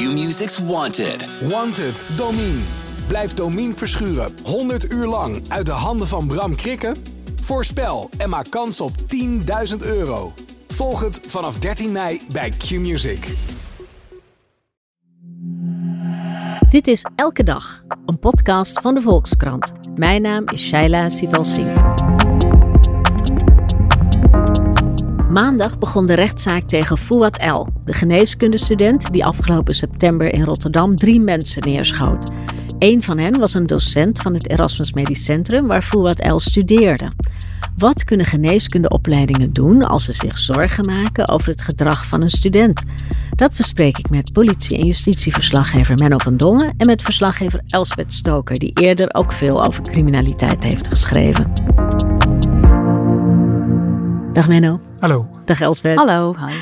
Q-Music's Wanted. Wanted, Domine. Blijf Domine verschuren 100 uur lang uit de handen van Bram Krikken? Voorspel en maak kans op 10.000 euro. Volg het vanaf 13 mei bij Q-Music. Dit is Elke Dag, een podcast van de Volkskrant. Mijn naam is Shaila Sital Singh. Maandag begon de rechtszaak tegen Fouad El, de geneeskundestudent die afgelopen september in Rotterdam drie mensen neerschoot. Een van hen was een docent van het Erasmus Medisch Centrum waar Fouad El studeerde. Wat kunnen geneeskundeopleidingen doen als ze zich zorgen maken over het gedrag van een student? Dat bespreek ik met politie- en justitieverslaggever Menno van Dongen en met verslaggever Elsbeth Stoker, die eerder ook veel over criminaliteit heeft geschreven. Dag Menno. Hallo. Dag Elsbeth. Hallo. Hi.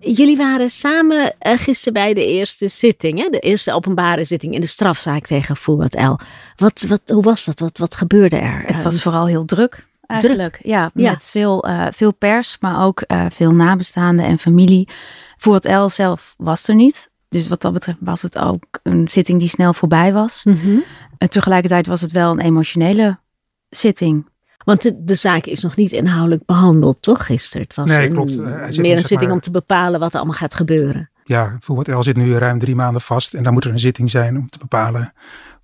Jullie waren samen uh, gisteren bij de eerste zitting, hè? de eerste openbare zitting in de strafzaak tegen Fouad El. Wat, wat, hoe was dat? Wat, wat gebeurde er? Het was vooral heel druk eigenlijk. Druk. Ja, met. Veel, uh, veel pers, maar ook uh, veel nabestaanden en familie. Fouad El zelf was er niet. Dus wat dat betreft was het ook een zitting die snel voorbij was. Mm -hmm. En tegelijkertijd was het wel een emotionele zitting. Want de, de, zaak is nog niet inhoudelijk behandeld, toch, gisteren? Het was nee, een, klopt. meer een zitting maar, om te bepalen wat er allemaal gaat gebeuren. Ja, Fouad El zit nu ruim drie maanden vast. En dan moet er een zitting zijn om te bepalen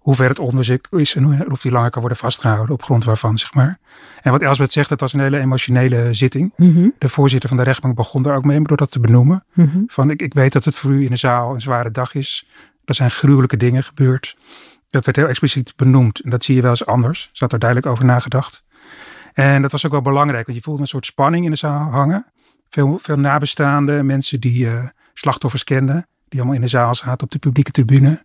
hoe ver het onderzoek is en hoe, of die langer kan worden vastgehouden op grond waarvan, zeg maar. En wat Elsbeth zegt, het was een hele emotionele zitting. Mm -hmm. De voorzitter van de rechtbank begon daar ook mee door dat te benoemen. Mm -hmm. Van, ik, ik weet dat het voor u in de zaal een zware dag is. Er zijn gruwelijke dingen gebeurd. Dat werd heel expliciet benoemd. En dat zie je wel eens anders. Ze had er duidelijk over nagedacht. En dat was ook wel belangrijk, want je voelde een soort spanning in de zaal hangen. Veel, veel nabestaanden, mensen die uh, slachtoffers kenden, die allemaal in de zaal zaten op de publieke tribune.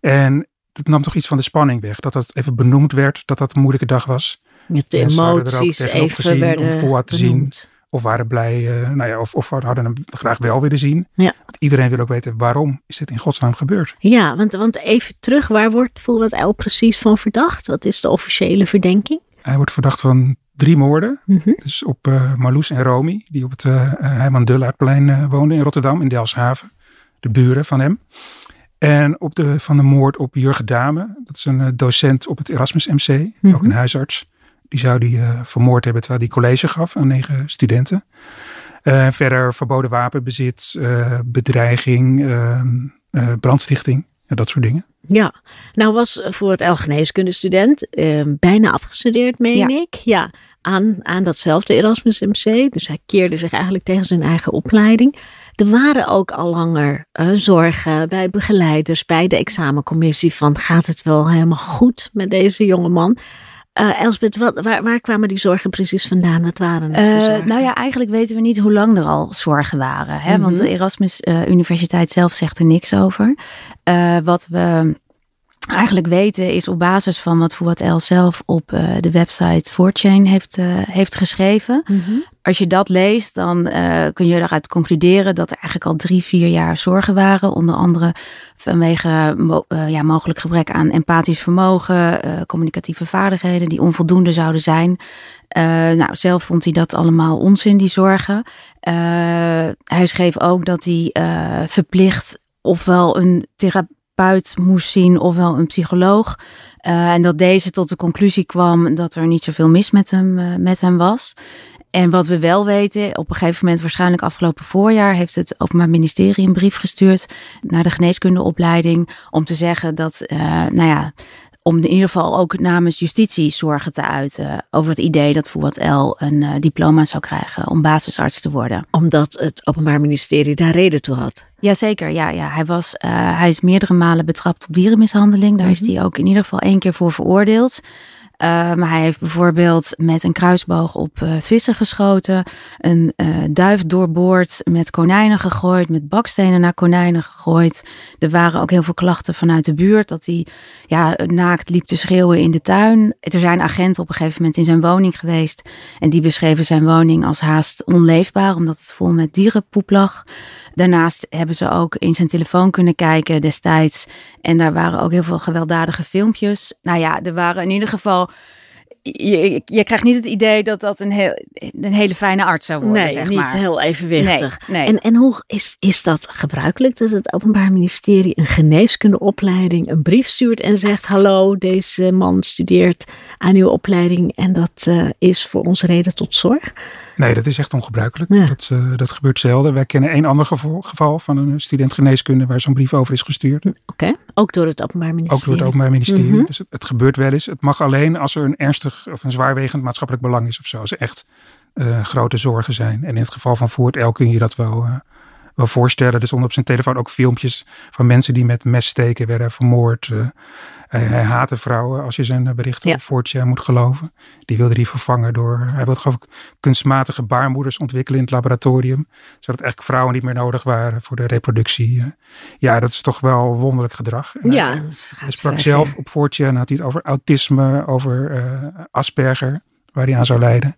En het nam toch iets van de spanning weg, dat dat even benoemd werd, dat dat een moeilijke dag was. Met de emoties even werden om te zien. Of waren blij, uh, nou ja, of, of hadden hem graag wel willen zien. Ja. Want iedereen wil ook weten waarom is dit in godsnaam gebeurd. Ja, want, want even terug, waar wordt Fouad El precies van verdacht? Wat is de officiële verdenking? Hij wordt verdacht van drie moorden. Mm -hmm. Dus op uh, Marloes en Romy, die op het uh, Heiman Dullaertplein uh, woonden in Rotterdam, in Delfshaven. De buren van hem. En op de, van de moord op Jurgen Dame. Dat is een docent op het Erasmus MC, mm -hmm. ook een huisarts. Die zou die vermoord hebben terwijl hij college gaf aan negen studenten. verder verboden wapenbezit, bedreiging, ehm, dat soort dingen. Ja, nou was voor het El geneeskundestudent uh, bijna afgestudeerd, meen Ja. ik. Ja, aan, aan datzelfde Erasmus MC. Dus hij keerde zich eigenlijk tegen zijn eigen opleiding. Er waren ook al langer uh, zorgen bij begeleiders, bij de examencommissie van gaat het wel helemaal goed met deze jonge man? Uh, Elsbeth, wat, waar, waar, kwamen die zorgen precies vandaan? Wat waren het Uh, zorgen? nou ja, eigenlijk weten we niet hoe lang er al zorgen waren. Hè? Mhm. Want de Erasmus uh, Universiteit zelf zegt er niks over. Wat we eigenlijk weten is op basis van wat Fouad El zelf op uh, de website 4chain heeft, uh, heeft geschreven. Mm -hmm. Als je dat leest, dan uh, kun je daaruit concluderen dat er eigenlijk al drie, vier jaar zorgen waren. Onder andere vanwege mo ja, mogelijk gebrek aan empathisch vermogen, communicatieve vaardigheden die onvoldoende zouden zijn. nou, zelf vond hij dat allemaal onzin, die zorgen. hij schreef ook dat hij verplicht ofwel een therapeut moest zien, ofwel een psycholoog. Uh, en dat deze tot de conclusie kwam dat er niet zoveel mis met hem, uh, met hem was. En wat we wel weten, op een gegeven moment, waarschijnlijk afgelopen voorjaar, heeft het Openbaar Ministerie een brief gestuurd naar de geneeskundeopleiding. Om te zeggen dat, uh, nou ja, om in ieder geval ook namens justitie zorgen te uiten over het idee dat Fouad El een uh, diploma zou krijgen om basisarts te worden. Omdat het Openbaar Ministerie daar reden toe had. Jazeker, ja, ja. Hij, was, uh, hij is meerdere malen betrapt op dierenmishandeling. Daar mm -hmm. is hij ook in ieder geval één keer voor veroordeeld. Maar hij heeft bijvoorbeeld met een kruisboog op uh, vissen geschoten, een uh, duif doorboord, met konijnen gegooid, met bakstenen naar konijnen gegooid. Er waren ook heel veel klachten vanuit de buurt dat hij ja, naakt liep te schreeuwen in de tuin. Er zijn agenten op een gegeven moment in zijn woning geweest en die beschreven zijn woning als haast onleefbaar omdat het vol met dierenpoep lag. Daarnaast hebben ze ook in zijn telefoon kunnen kijken destijds. En daar waren ook heel veel gewelddadige filmpjes. Nou ja, er waren in ieder geval je, je krijgt niet het idee dat dat een, heel, een hele fijne arts zou worden, nee, zeg niet maar. heel evenwichtig. Nee, nee. En, en hoe is, is dat gebruikelijk dat het Openbaar Ministerie een geneeskundeopleiding een brief stuurt en zegt: Hallo, deze man studeert aan uw opleiding en dat eh, is voor ons reden tot zorg? Nee, dat is echt ongebruikelijk. Ja. Dat, eh, dat gebeurt zelden. Wij kennen één ander geval, geval van een student geneeskunde waar zo'n brief over is gestuurd. Oké, ook door het Openbaar Ministerie. Ook door het Openbaar Ministerie. Mhm. Dus het, het gebeurt wel eens. Het mag alleen als er een ernstig of een zwaarwegend maatschappelijk belang is of zo. Als er echt eh, grote zorgen zijn. En in het geval van Voort L kun je dat wel, eh, wel voorstellen. Er stonden op zijn telefoon ook filmpjes van mensen die met messteken werden vermoord. Eh, hij, haatte vrouwen, als je zijn eh, berichten Ja. op Voortje moet geloven. Die wilde hij vervangen door, hij wilde geloof ik kunstmatige baarmoeders ontwikkelen in het laboratorium. Zodat eigenlijk vrouwen niet meer nodig waren voor de reproductie. Eh, Ja, dat is toch wel wonderlijk gedrag. En Ja, hij- hij sprak zelf op Voortje en had hij het over autisme, over Asperger, waar hij aan zou lijden.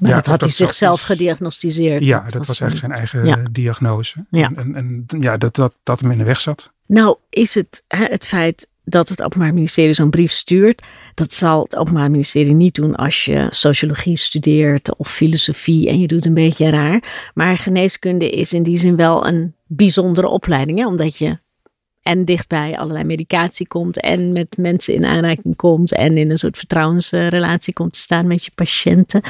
Maar Ja, dat had hij dat zichzelf is. gediagnosticeerd. Ja, dat was eigenlijk zijn eigen Ja. diagnose. Ja. En, en, en ja, dat, dat, dat hem in de weg zat. Nou, is het hè, het feit dat het Openbaar Ministerie zo'n brief stuurt, dat zal het Openbaar Ministerie niet doen als je sociologie studeert of filosofie en je doet een beetje raar. Maar geneeskunde is in die zin wel een bijzondere opleiding, hè, omdat je en dichtbij allerlei medicatie komt en met mensen in aanraking komt en in een soort vertrouwensrelatie komt te staan met je patiënten.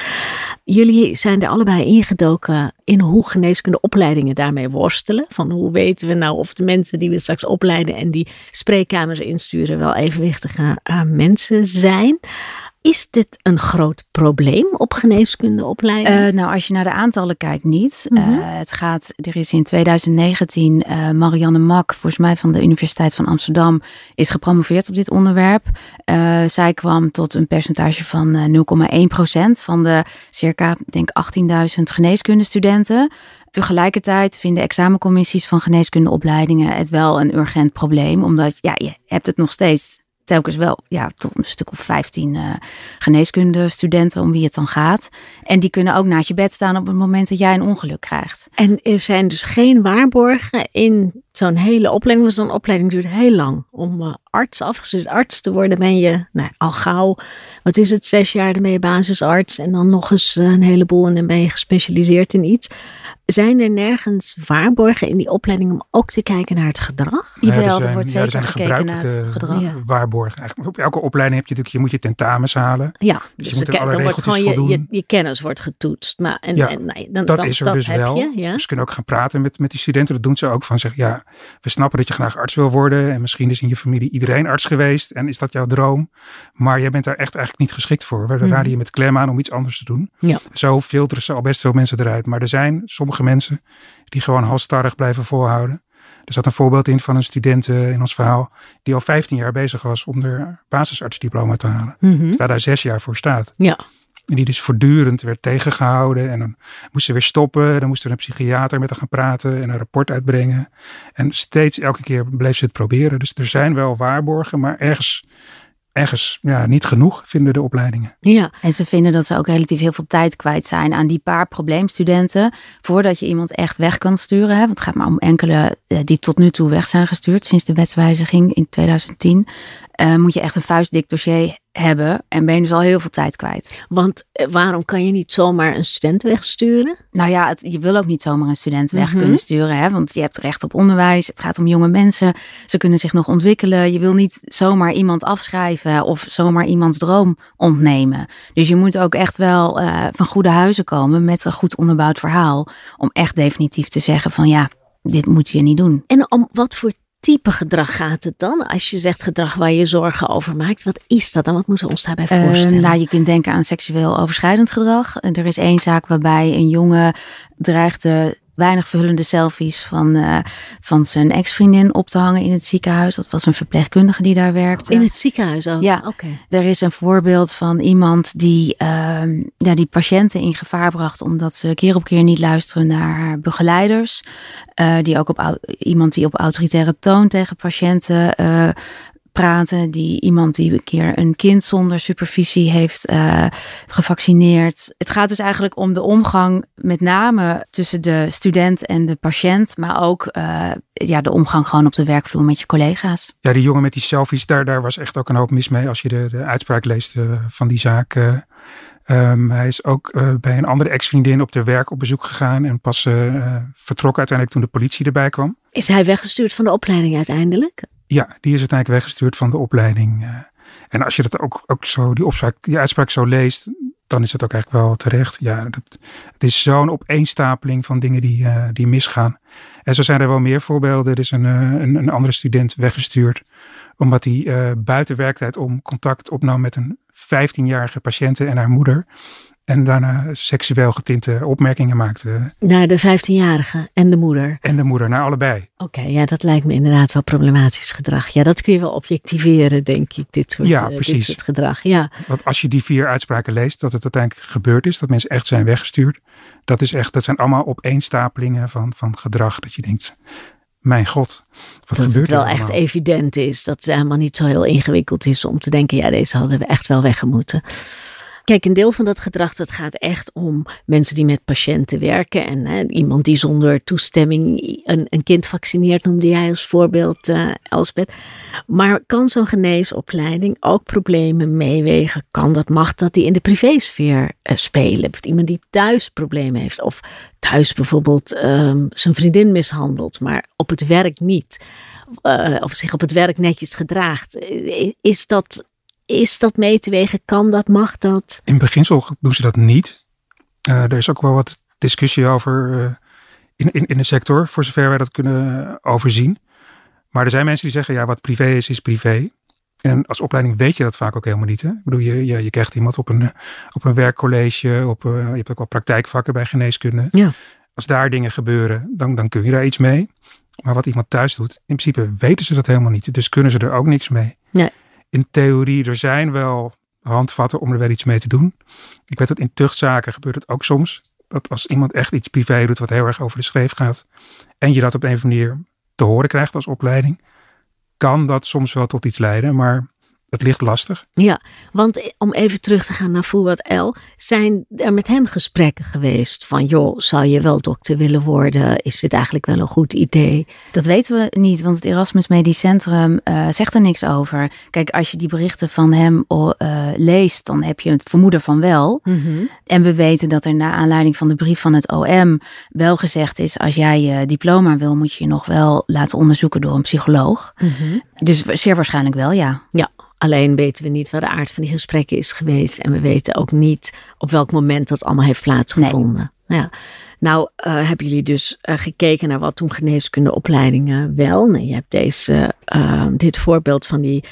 Jullie zijn er allebei ingedoken in hoe geneeskundeopleidingen daarmee worstelen. Van hoe weten we nou of de mensen die we straks opleiden en die spreekkamers insturen wel evenwichtige eh, mensen zijn. Is dit een groot probleem op geneeskundeopleidingen? Eh, nou, als je naar de aantallen kijkt, niet. Mhm. Eh, het gaat, er is in 2019 eh, Marianne Mak, volgens mij van de Universiteit van Amsterdam, is gepromoveerd op dit onderwerp. Eh, zij kwam tot een percentage van eh, 0,1% van de circa, denk 18.000 geneeskundestudenten. Tegelijkertijd vinden examencommissies van geneeskundeopleidingen het wel een urgent probleem, omdat ja, je hebt het nog steeds telkens wel ja, tot een stuk of 15 eh geneeskundestudenten om wie het dan gaat. En die kunnen ook naast je bed staan op het moment dat jij een ongeluk krijgt. En er zijn dus geen waarborgen in zo'n hele opleiding. Want zo'n opleiding duurt heel lang. Om eh, arts, afgestudeerd arts te worden, ben je nou, al gauw, wat is het, zes jaar, dan ben je basisarts. En dan nog eens eh, een heleboel en dan ben je gespecialiseerd in iets. Zijn er nergens waarborgen in die opleiding om ook te kijken naar het gedrag? Nou ja, Jawel, er zijn- wordt ja, er zijn gekeken naar het gebruikelijke gedrag. Ja. waarborgen. Eigenlijk op elke opleiding heb je natuurlijk, je moet je tentamens halen. Ja, Dus dus, je moet dan aan alle dan wordt regeltjes gewoon je, je, voldoen. je kennis wordt getoetst. Maar, en, Ja, en, nou, dan, Dat dan, is er dat dus heb wel. Je, ja. Dus ze kunnen ook gaan praten met, met die studenten. Dat doen ze ook van zeg, ja, we snappen dat je graag arts wil worden. En misschien is in je familie iedereen arts geweest. En is dat jouw droom. Maar jij bent daar echt eigenlijk niet geschikt voor. We Mhm. raden je met klem aan om iets anders te doen. Ja. Zo filteren ze al best veel mensen eruit. Maar er zijn sommige mensen die gewoon halstarrig blijven volhouden. Er zat een voorbeeld in van een student eh, in ons verhaal. Die al 15 jaar bezig was om de basisartsdiploma te halen. Mhm. Terwijl daar zes jaar voor staat. ja. En die dus voortdurend werd tegengehouden. En dan moest ze weer stoppen. Dan moest er een psychiater met haar gaan praten en een rapport uitbrengen. En steeds, elke keer bleef ze het proberen. Dus er zijn wel waarborgen, maar ergens, ergens ja, niet genoeg vinden de opleidingen. ja. En ze vinden dat ze ook relatief heel veel tijd kwijt zijn aan die paar probleemstudenten. Voordat je iemand echt weg kan sturen. Hè? Want het gaat maar om enkele eh, die tot nu toe weg zijn gestuurd sinds de wetswijziging in 2010. eh, moet je echt een vuistdik dossier hebben. En ben je dus al heel veel tijd kwijt. Want eh, waarom kan je niet zomaar een student wegsturen? Nou ja, het, je wil ook niet zomaar een student weg Mhm. kunnen sturen. Hè? Want je hebt recht op onderwijs. Het gaat om jonge mensen. Ze kunnen zich nog ontwikkelen. Je wil niet zomaar iemand afschrijven of zomaar iemands droom ontnemen. Dus je moet ook echt wel eh, van goede huizen komen met een goed onderbouwd verhaal. Om echt definitief te zeggen van ja, dit moet je niet doen. En om wat voor type gedrag gaat het dan? Als je zegt gedrag waar je zorgen over maakt, wat is dat dan? Wat moeten we ons daarbij Eh, voorstellen? nou, je kunt denken aan seksueel overschrijdend gedrag. Er is één zaak waarbij een jongen dreigde weinig verhullende selfies van, eh, van zijn ex-vriendin op te hangen in het ziekenhuis. Dat was een verpleegkundige die daar werkte. In het ziekenhuis ook? Ja. Oké. Er is een voorbeeld van iemand die, ehm, ja, die patiënten in gevaar bracht omdat ze keer op keer niet luisteren naar haar begeleiders. Eh, die ook op iemand die op autoritaire toon tegen patiënten eh, praten, die iemand die een keer een kind zonder supervisie heeft uh, gevaccineerd. Het gaat dus eigenlijk om de omgang met name tussen de student en de patiënt, maar ook uh, ja, de omgang gewoon op de werkvloer met je collega's. Ja, die jongen met die selfies, daar, daar was echt ook een hoop mis mee als je de, de uitspraak leest uh, van die zaak. Um, hij is ook uh, bij een andere ex-vriendin op de werk op bezoek gegaan en pas uh, vertrok uiteindelijk toen de politie erbij kwam. Is hij weggestuurd van de opleiding uiteindelijk? Ja, die is uiteindelijk weggestuurd van de opleiding. en als je dat ook, ook zo, die, opspraak, die uitspraak zo leest, dan is het ook eigenlijk wel terecht. Ja, het is zo'n opeenstapeling van dingen die, die misgaan. En zo zijn er wel meer voorbeelden. Er is een, een, een andere student weggestuurd omdat hij buiten werktijd om contact opnam met een 15-jarige patiënte en haar moeder. En daarna seksueel getinte opmerkingen maakte. Naar de 15-jarige en de moeder. En de moeder, naar allebei. Oké, okay, ja, dat lijkt me inderdaad wel problematisch gedrag. Ja, dat kun je wel objectiveren, denk ik, dit soort, ja, uh, precies. dit soort gedrag. Ja. Want als je die vier uitspraken leest, dat het uiteindelijk gebeurd is, dat mensen echt zijn weggestuurd. Dat, is echt, dat zijn allemaal opeenstapelingen van, van gedrag. Dat je denkt, mijn god, wat dat gebeurt het wel er echt evident is. Dat het helemaal niet zo heel ingewikkeld is om te denken, ja, deze hadden we echt wel weggemoeten. Kijk, een deel van dat gedrag, dat gaat echt om mensen die met patiënten werken. En hè, iemand die zonder toestemming een, een kind vaccineert, noemde jij als voorbeeld, uh. Maar kan zo'n geneesopleiding ook problemen meewegen? Kan dat, mag dat die in de privésfeer uh, spelen? Iemand die thuis problemen heeft. Of thuis bijvoorbeeld um, zijn vriendin mishandelt, maar op het werk niet. Uh, of zich op het werk netjes gedraagt. Is dat is dat mee te wegen? Kan dat? Mag dat? In beginsel doen ze dat niet. Uh, er is ook wel wat discussie over uh, in, in, in de sector, voor zover wij dat kunnen overzien. Maar er zijn mensen die zeggen, ja, wat privé is, is privé. En als opleiding weet je dat vaak ook helemaal niet. Hè? Ik bedoel, je, je, je krijgt iemand op een, op een werkcollege, op, uh, je hebt ook wel praktijkvakken bij geneeskunde. Ja. Als daar dingen gebeuren, dan, dan kun je daar iets mee. Maar wat iemand thuis doet, in principe weten ze dat helemaal niet. Dus kunnen ze er ook niks mee. Nee in theorie, er zijn wel handvatten om er wel iets mee te doen. Ik weet dat in tuchtzaken gebeurt het ook soms. Dat als iemand echt iets privé doet wat heel erg over de schreef gaat. En je dat op een of andere manier te horen krijgt als opleiding. Kan dat soms wel tot iets leiden, maar het ligt lastig. Ja, want om even terug te gaan naar Fouad El. Zijn er met hem gesprekken geweest van joh, zou je wel dokter willen worden? Is dit eigenlijk wel een goed idee? Dat weten we niet, want het Erasmus Medisch Centrum uh, zegt er niks over. Kijk, als je die berichten van hem uh, leest, dan heb je het vermoeden van wel. Mm -hmm. En we weten dat er na aanleiding van de brief van het OM wel gezegd is, als jij je diploma wil, moet je je nog wel laten onderzoeken door een psycholoog. Mm -hmm. Dus zeer waarschijnlijk wel, ja. Ja, Alleen weten we niet wat de aard van die gesprekken is geweest. En we weten ook niet op welk moment dat allemaal heeft plaatsgevonden. Nee. Ja. Nou, uh, hebben jullie dus uh, gekeken naar wat toen geneeskundeopleidingen wel. Nou, je hebt deze, uh, dit voorbeeld van die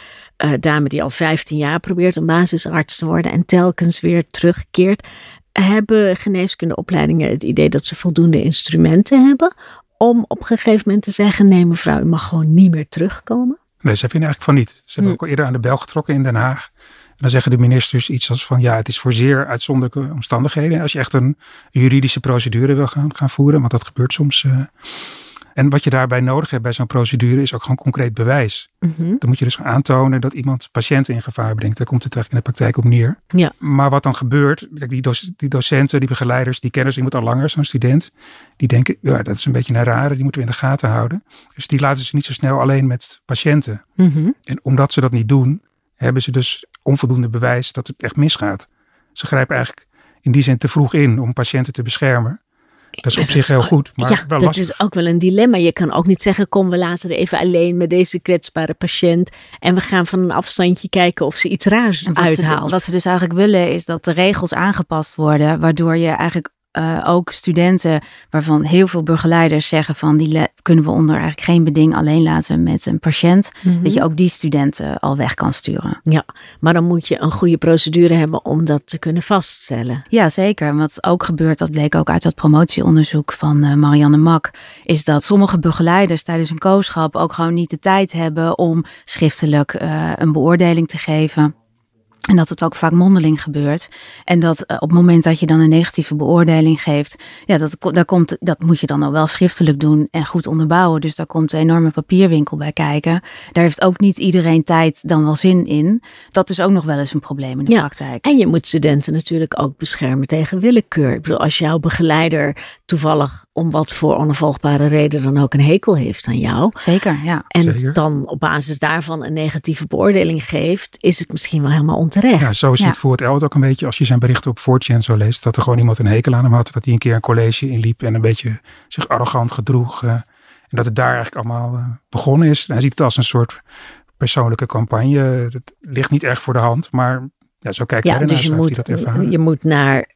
dame die al 15 jaar probeert om basisarts te worden en telkens weer terugkeert. Hebben geneeskundeopleidingen het idee dat ze voldoende instrumenten hebben om op een gegeven moment te zeggen: nee, mevrouw, u mag gewoon niet meer terugkomen? Nee, ze vinden eigenlijk van niet. Ze hebben hm. ook al eerder aan de bel getrokken in Den Haag. En dan zeggen de ministers iets als van ja, het is voor zeer uitzonderlijke omstandigheden. Als je echt een juridische procedure wil gaan, gaan voeren, want dat gebeurt soms. Uh, en wat je daarbij nodig hebt bij zo'n procedure is ook gewoon concreet bewijs. Mm -hmm. Dan moet je dus gaan aantonen dat iemand patiënten in gevaar brengt. Daar komt het eigenlijk in de praktijk op neer. Ja. Maar wat dan gebeurt, die, doc die docenten, die begeleiders, die kennen ze iemand al langer, zo'n student. Die denken, ja, dat is een beetje een rare, die moeten we in de gaten houden. Dus die laten ze niet zo snel alleen met patiënten. Mm -hmm. En omdat ze dat niet doen, hebben ze dus onvoldoende bewijs dat het echt misgaat. Ze grijpen eigenlijk in die zin te vroeg in om patiënten te beschermen. Dat is op zich heel goed, maar ja, wel dat lastig. is ook wel een dilemma. Je kan ook niet zeggen, kom we laten er even alleen met deze kwetsbare patiënt. En we gaan van een afstandje kijken of ze iets raars wat uithaalt. Ze, wat ze dus eigenlijk willen is dat de regels aangepast worden. Waardoor je eigenlijk uh, ook studenten waarvan heel veel begeleiders zeggen van die kunnen we onder eigenlijk geen beding alleen laten met een patiënt. Mhm. Mm -hmm. Dat je ook die studenten al weg kan sturen. Ja, maar dan moet je een goede procedure hebben om dat te kunnen vaststellen. Ja, zeker. Wat ook gebeurt, dat bleek ook uit dat promotieonderzoek van uh, Marianne Mak, is dat sommige begeleiders tijdens een kooschap ook gewoon niet de tijd hebben om schriftelijk uh, een beoordeling te geven. En dat het ook vaak mondeling gebeurt. En dat uh, op het moment dat je dan een negatieve beoordeling geeft, ja, dat, daar komt, dat moet je dan al wel schriftelijk doen en goed onderbouwen. Dus daar komt een enorme papierwinkel bij kijken. Daar heeft ook niet iedereen tijd dan wel zin in. Dat is ook nog wel eens een probleem in de Ja, praktijk. En je moet studenten natuurlijk ook beschermen tegen willekeur. Ik bedoel, als jouw begeleider toevallig om wat voor onafvolgbare reden dan ook een hekel heeft aan jou. Zeker, ja. En Zeker. dan op basis daarvan een negatieve beoordeling geeft, is het misschien wel helemaal onterecht. Ja, zo Ja. het voor het Elwet ook een beetje. Als je zijn berichten op 4chan zo leest, dat er gewoon iemand een hekel aan hem had. Dat hij een keer een college inliep en een beetje zich arrogant gedroeg. eh, en dat het daar eigenlijk allemaal eh, begonnen is. Hij ziet het als een soort persoonlijke campagne. Het ligt niet erg voor de hand, maar ja, zo kijkt Ja, hij ernaar. dus je moet, hij dat ervaren. je moet naar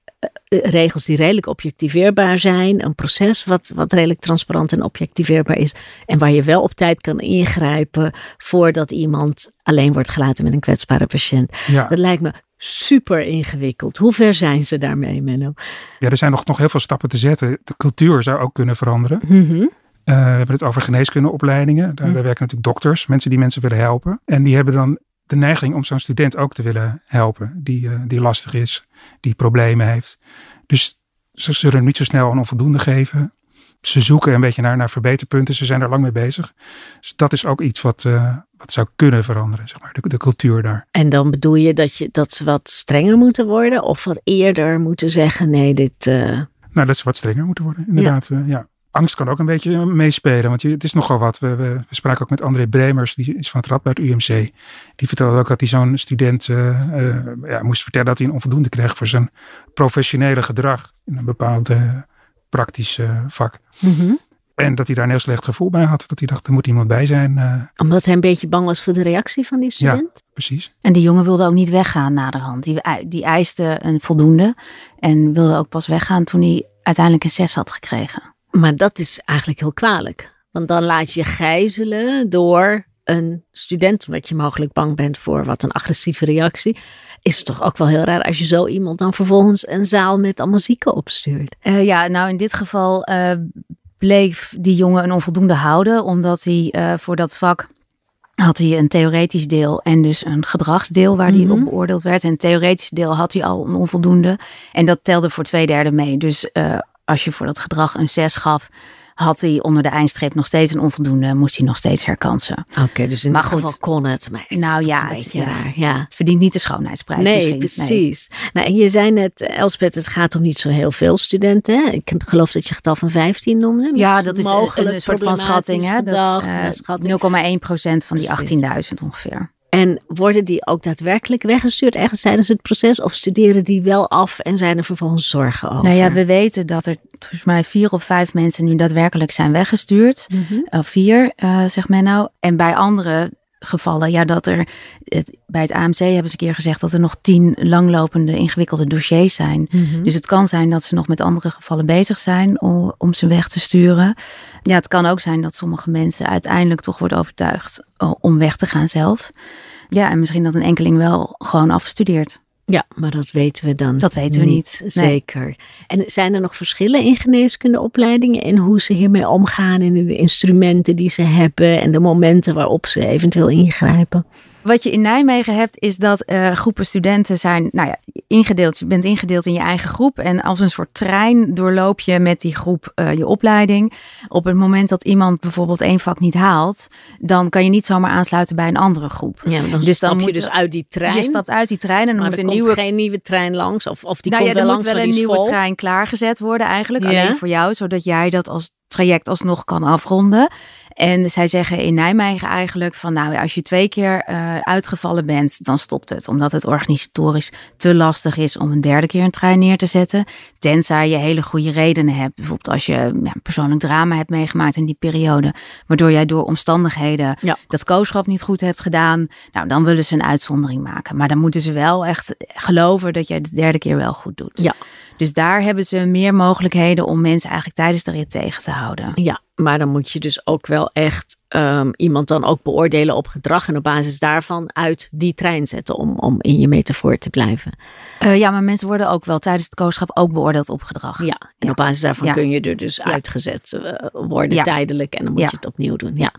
regels die redelijk objectiveerbaar zijn. Een proces wat, wat redelijk transparant en objectiveerbaar is. En waar je wel op tijd kan ingrijpen voordat iemand alleen wordt gelaten met een kwetsbare patiënt. ja. Dat lijkt me super ingewikkeld. Hoe ver zijn ze daarmee, Menno? ja, er zijn nog, nog heel veel stappen te zetten. De cultuur zou ook kunnen veranderen. Mhm. Eh, we hebben het over geneeskundeopleidingen. Daar, Hm. daar werken natuurlijk dokters, mensen die mensen willen helpen. En die hebben dan de neiging om zo'n student ook te willen helpen. Die, eh, die lastig is, die problemen heeft. Dus ze zullen hem niet zo snel een onvoldoende geven. Ze zoeken een beetje naar, naar verbeterpunten. Ze zijn er lang mee bezig. Dus dat is ook iets wat, eh, wat zou kunnen veranderen, zeg maar. De, de cultuur daar. En dan bedoel je dat, je dat ze wat strenger moeten worden? Of wat eerder moeten zeggen, nee, dit... eh, Nou, dat ze wat strenger moeten worden, inderdaad. Ja. ja. Angst kan ook een beetje meespelen, want je, het is nogal wat. We, we, we spraken ook met André Bremers, die is van het Radboud UMC. Die vertelde ook dat hij zo'n student eh, eh, ja, moest vertellen dat hij een onvoldoende kreeg voor zijn professionele gedrag in een bepaald eh, praktisch vak. mhm. En dat hij daar een heel slecht gevoel bij had. Dat hij dacht, er moet iemand bij zijn. eh, Omdat hij een beetje bang was voor de reactie van die student? precies. En die jongen wilde ook niet weggaan naderhand. Die, die eiste een voldoende en wilde ook pas weggaan toen hij uiteindelijk een 6 had gekregen. Maar dat is eigenlijk heel kwalijk. Want dan laat je gijzelen door een student, omdat je mogelijk bang bent voor wat een agressieve reactie. Is het toch ook wel heel raar als je zo iemand dan vervolgens een zaal met allemaal zieken opstuurt. Eh, ja, nou in dit geval eh, bleef die jongen een onvoldoende houden, omdat hij eh, voor dat vak had hij een theoretisch deel en dus een gedragsdeel waar hij Mhm. op beoordeeld werd. En het theoretisch deel had hij al een onvoldoende en dat telde voor twee derde mee. Dus als je voor dat gedrag een 6 gaf, had hij onder de eindstreep nog steeds een onvoldoende, moest hij nog steeds herkansen. Oké, dus in Maar dit goed. geval kon het. Maar het Nou ja, een het- beetje ja. raar. Ja. Het verdient niet de schoonheidsprijs Nee, misschien. precies. Nou, en je zei net, Elspeth, het gaat om niet zo heel veel studenten. Hè? Ik geloof dat je getal van 15 noemde. Ja, dat is een, een soort van schatting. Hè? Dat, eh, schatting. 0,1 procent van die Precies. 18.000 ongeveer. En worden die ook daadwerkelijk weggestuurd ergens tijdens het proces? Of studeren die wel af en zijn er vervolgens zorgen over? Nou ja, we weten dat er volgens mij vier of vijf mensen nu daadwerkelijk zijn weggestuurd. Mhm. Of vier, eh zegt men nou. En bij andere gevallen, ja, dat er het, bij het AMC hebben ze een keer gezegd dat er nog tien langlopende ingewikkelde dossiers zijn. Mhm. Dus het kan zijn dat ze nog met andere gevallen bezig zijn om, om ze weg te sturen. Ja, het kan ook zijn dat sommige mensen uiteindelijk toch wordt overtuigd om weg te gaan zelf. Ja, en misschien dat een enkeling wel gewoon afstudeert. Ja, maar dat weten we dan Dat weten we niet. Zeker. En zijn er nog verschillen in geneeskundeopleidingen in hoe ze hiermee omgaan en in de instrumenten die ze hebben en de momenten waarop ze eventueel ingrijpen? Wat je in Nijmegen hebt, is dat eh, groepen studenten zijn nou ja, ingedeeld. Je bent ingedeeld in je eigen groep. En als een soort trein doorloop je met die groep eh, je opleiding. Op het moment dat iemand bijvoorbeeld één vak niet haalt, dan kan je niet zomaar aansluiten bij een andere groep. Ja, dan Dus dan stap je moet dus uit die trein. Je stapt uit die trein en dan moet er een komt nieuwe. geen nieuwe trein langs. Of, of die nou ja, komt er wel moet langs, wel maar een nieuwe vol. trein klaargezet worden, eigenlijk. Ja. Alleen voor jou, zodat jij dat als traject alsnog kan afronden. En zij zeggen in Nijmegen eigenlijk van nou als je twee keer eh, uitgevallen bent, dan stopt het. Omdat het organisatorisch te lastig is om een derde keer een trein neer te zetten. Tenzij je hele goede redenen hebt. Bijvoorbeeld als je ja, een persoonlijk drama hebt meegemaakt in die periode. Waardoor jij door omstandigheden Ja. dat kooschap niet goed hebt gedaan. Nou, dan willen ze een uitzondering maken. Maar dan moeten ze wel echt geloven dat jij de derde keer wel goed doet. Ja. Dus daar hebben ze meer mogelijkheden om mensen eigenlijk tijdens de rit tegen te houden. Ja, maar dan moet je dus ook wel echt ehm, iemand dan ook beoordelen op gedrag. En op basis daarvan uit die trein zetten om, om in je metafoor te blijven. Eh, ja, maar mensen worden ook wel tijdens het kooschap ook beoordeeld op gedrag. Ja, en Ja. op basis daarvan Ja. kun je er dus Ja. uitgezet eh, worden tijdelijk. En dan moet je het opnieuw doen. Ja.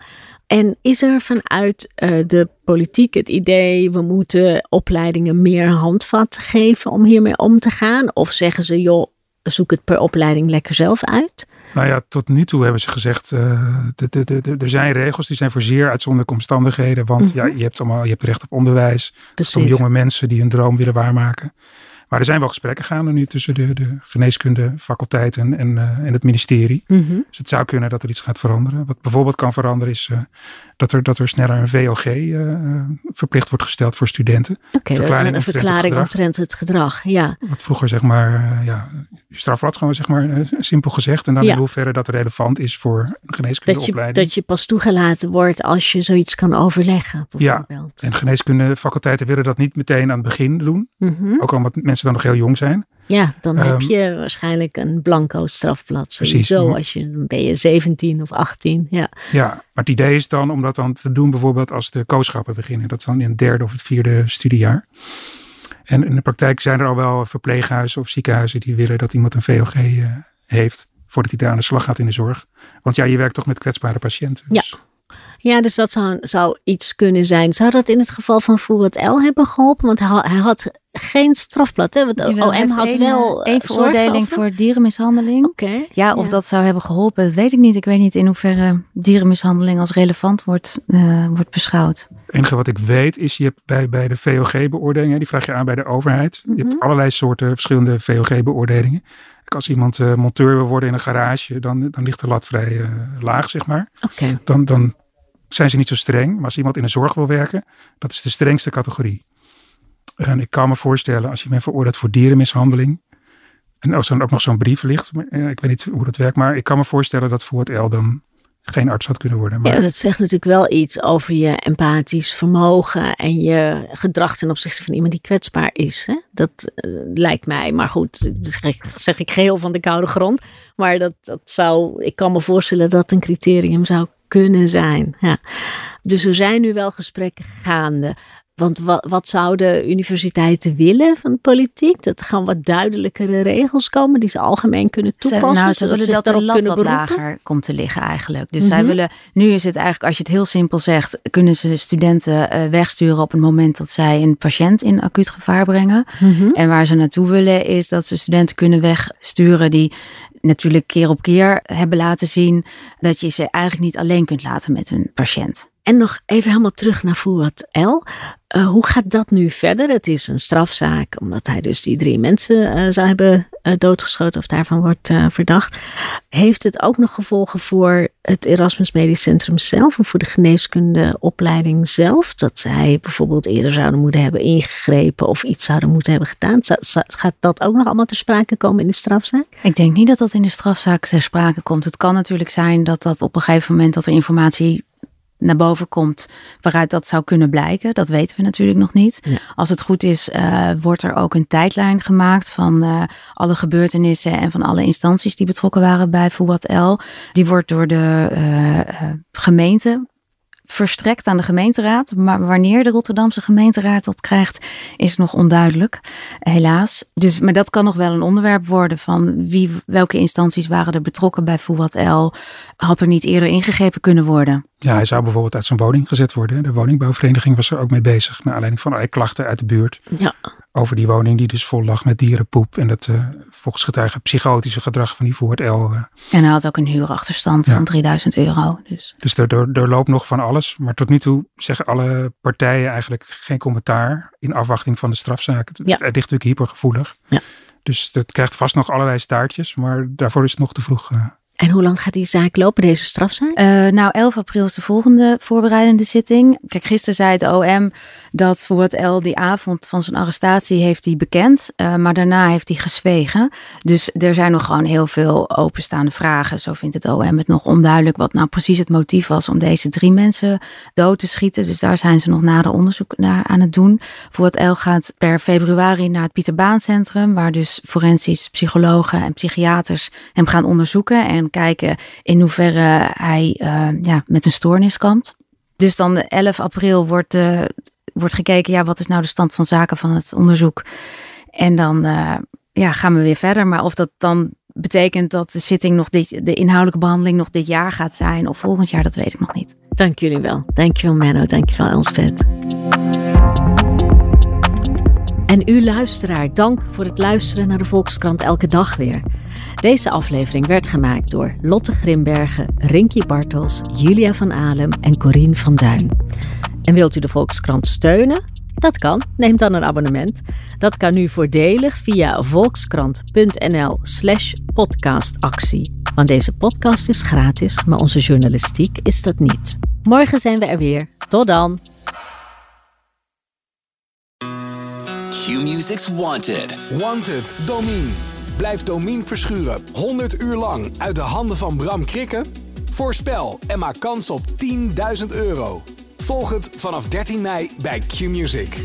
En is er vanuit uh, de politiek het idee, we moeten opleidingen meer handvatten geven om hiermee om te gaan? Of zeggen ze, joh, zoek het per opleiding lekker zelf uit? Nou ja, tot nu toe hebben ze gezegd, de, er zijn regels die zijn voor zeer uitzonderlijke omstandigheden. Want ja, je hebt, allemaal, je hebt recht op onderwijs. Om jonge mensen die hun droom willen waarmaken. Maar er zijn wel gesprekken gaande nu tussen de, de geneeskundefaculteiten en, uh, en het ministerie. Mhm. Dus het zou kunnen dat er iets gaat veranderen. Wat bijvoorbeeld kan veranderen is uh, dat, er, dat er sneller een VOG uh, verplicht wordt gesteld voor studenten. Oké, okay, een verklaring omtrent het gedrag. Ja. Wat vroeger zeg maar, ja, strafblad gewoon zeg maar simpel gezegd. En dan ja. in hoeverre dat relevant is voor een geneeskundeopleiding. Dat je, dat je pas toegelaten wordt als je zoiets kan overleggen. Ja, en geneeskundefaculteiten willen dat niet meteen aan het begin doen. Mm -hmm. Ook omdat mensen dan nog heel jong zijn. Ja, dan heb je waarschijnlijk een blanco strafblad. Sowieso, als je, dan ben je 17 of 18. Ja. ja, maar het idee is dan om dat dan te doen bijvoorbeeld als de kooschappen beginnen. Dat is dan in het derde of het vierde studiejaar. En in de praktijk zijn er al wel verpleeghuizen of ziekenhuizen die willen dat iemand een VOG uh, heeft. Voordat hij daar aan de slag gaat in de zorg. Want ja, je werkt toch met kwetsbare patiënten. Dus. Ja. Ja, dus dat zou, zou iets kunnen zijn. Zou dat in het geval van Fouad L hebben geholpen? Want hij had, hij had geen strafblad. Hè? Want Jawel, OM had een, wel een veroordeling voor dierenmishandeling. Oké. ja, of ja. dat zou hebben geholpen, dat weet ik niet. Ik weet niet in hoeverre dierenmishandeling als relevant wordt, uh, wordt beschouwd. Het enige wat ik weet is, je hebt bij, bij de VOG-beoordelingen, die vraag je aan bij de overheid. Mm -hmm. Je hebt allerlei soorten verschillende VOG-beoordelingen. Als iemand uh, monteur wil worden in een garage, dan, dan ligt de lat vrij uh, laag, zeg maar. Okay. Dan, dan zijn ze niet zo streng. Maar als iemand in de zorg wil werken, dat is de strengste categorie. En ik kan me voorstellen, als je bent veroordeeld voor dierenmishandeling. En als dan ook nog zo'n brief ligt, ik weet niet hoe dat werkt, maar ik kan me voorstellen dat voor het L dan geen arts had kunnen worden. Maar... Ja, dat zegt natuurlijk wel iets over je empathisch vermogen en je gedrag ten opzichte van iemand die kwetsbaar is. Hè? Dat uh, lijkt mij, maar goed, dat zeg ik geheel van de koude grond. Maar dat, dat zou, ik kan me voorstellen dat een criterium zou kunnen zijn. Ja. Dus er zijn nu wel gesprekken gaande. Want wat, wat zouden universiteiten willen van de politiek? Dat er gewoon wat duidelijkere regels komen die ze algemeen kunnen toepassen. nou, ze willen dat de lat wat lager komt te liggen eigenlijk. Dus mm -hmm. zij willen, nu is het eigenlijk, als je het heel simpel zegt, kunnen ze studenten uh, wegsturen op het moment dat zij een patiënt in acuut gevaar brengen. Mm -hmm. En waar ze naartoe willen is dat ze studenten kunnen wegsturen die natuurlijk keer op keer hebben laten zien dat je ze eigenlijk niet alleen kunt laten met een patiënt. En nog even helemaal terug naar Fouad L. Uh, hoe gaat dat nu verder? Het is een strafzaak, omdat hij dus die drie mensen uh, zou hebben uh, doodgeschoten of daarvan wordt verdacht. Heeft het ook nog gevolgen voor het Erasmus Medisch Centrum zelf of voor de geneeskundeopleiding zelf? Dat zij bijvoorbeeld eerder zouden moeten hebben ingegrepen of iets zouden moeten hebben gedaan? Gaat dat ook nog allemaal ter sprake komen in de strafzaak? Ik denk niet dat dat in de strafzaak ter sprake komt. Het kan natuurlijk zijn dat dat op een gegeven moment dat er informatie naar boven komt waaruit dat zou kunnen blijken. Dat weten we natuurlijk nog niet. Ja. Als het goed is, uh, wordt er ook een tijdlijn gemaakt van uh, alle gebeurtenissen en van alle instanties die betrokken waren bij Fouad L. Die wordt door de uh, gemeente verstrekt aan de gemeenteraad. Maar wanneer de Rotterdamse gemeenteraad dat krijgt, is nog onduidelijk. Helaas. Dus, maar dat kan nog wel een onderwerp worden van wie, welke instanties waren er betrokken bij Fouad L. Had er niet eerder ingegrepen kunnen worden? Ja, hij zou bijvoorbeeld uit zijn woning gezet worden. De woningbouwvereniging was er ook mee bezig. Naar aanleiding van allerlei klachten uit de buurt. Ja. Over die woning die dus vol lag met dierenpoep. En dat uh, volgens getuigen psychotische gedrag van die Voort L. Uh. En hij had ook een huurachterstand ja. van 3000 euro. Dus, dus er, er, er loopt nog van alles. Maar tot nu toe zeggen alle partijen eigenlijk geen commentaar. In afwachting van de strafzaak. Het, ja. het ligt natuurlijk hypergevoelig. Ja. Dus dat krijgt vast nog allerlei staartjes. Maar daarvoor is het nog te vroeg. Uh, en hoe lang gaat die zaak lopen, deze strafzaak? Uh, nou, 11 april is de volgende voorbereidende zitting. Kijk, gisteren zei het OM dat voor het L die avond van zijn arrestatie heeft hij bekend. Uh, maar daarna heeft hij gezwegen. Dus er zijn nog gewoon heel veel openstaande vragen. Zo vindt het OM het nog onduidelijk wat nou precies het motief was om deze drie mensen dood te schieten. Dus daar zijn ze nog nader onderzoek naar aan het doen. Voor het L gaat per februari naar het Pieter Baan Centrum. Waar dus forensisch psychologen en psychiaters hem gaan onderzoeken. En kijken in hoeverre hij uh, ja, met een stoornis kampt. Dus dan 11 april wordt, uh, wordt gekeken, ja, wat is nou de stand van zaken van het onderzoek? En dan uh, ja, gaan we weer verder. Maar of dat dan betekent dat de zitting nog dit, de inhoudelijke behandeling nog dit jaar gaat zijn of volgend jaar, dat weet ik nog niet. Dank jullie wel. Dankjewel Menno, dankjewel Elspeth. En u luisteraar, dank voor het luisteren naar de Volkskrant elke dag weer. Deze aflevering werd gemaakt door Lotte Grimbergen, Rinky Bartels, Julia van Alem en Corine van Duin. En wilt u de Volkskrant steunen? Dat kan. Neem dan een abonnement. Dat kan nu voordelig via volkskrant.nl/slash podcastactie. Want deze podcast is gratis, maar onze journalistiek is dat niet. Morgen zijn we er weer. Tot dan. Q-Music's Wanted. Wanted, Domine. Blijf Domine verschuren 100 uur lang uit de handen van Bram Krikken? Voorspel en maak kans op 10.000 euro. Volg het vanaf 13 mei bij Q-Music.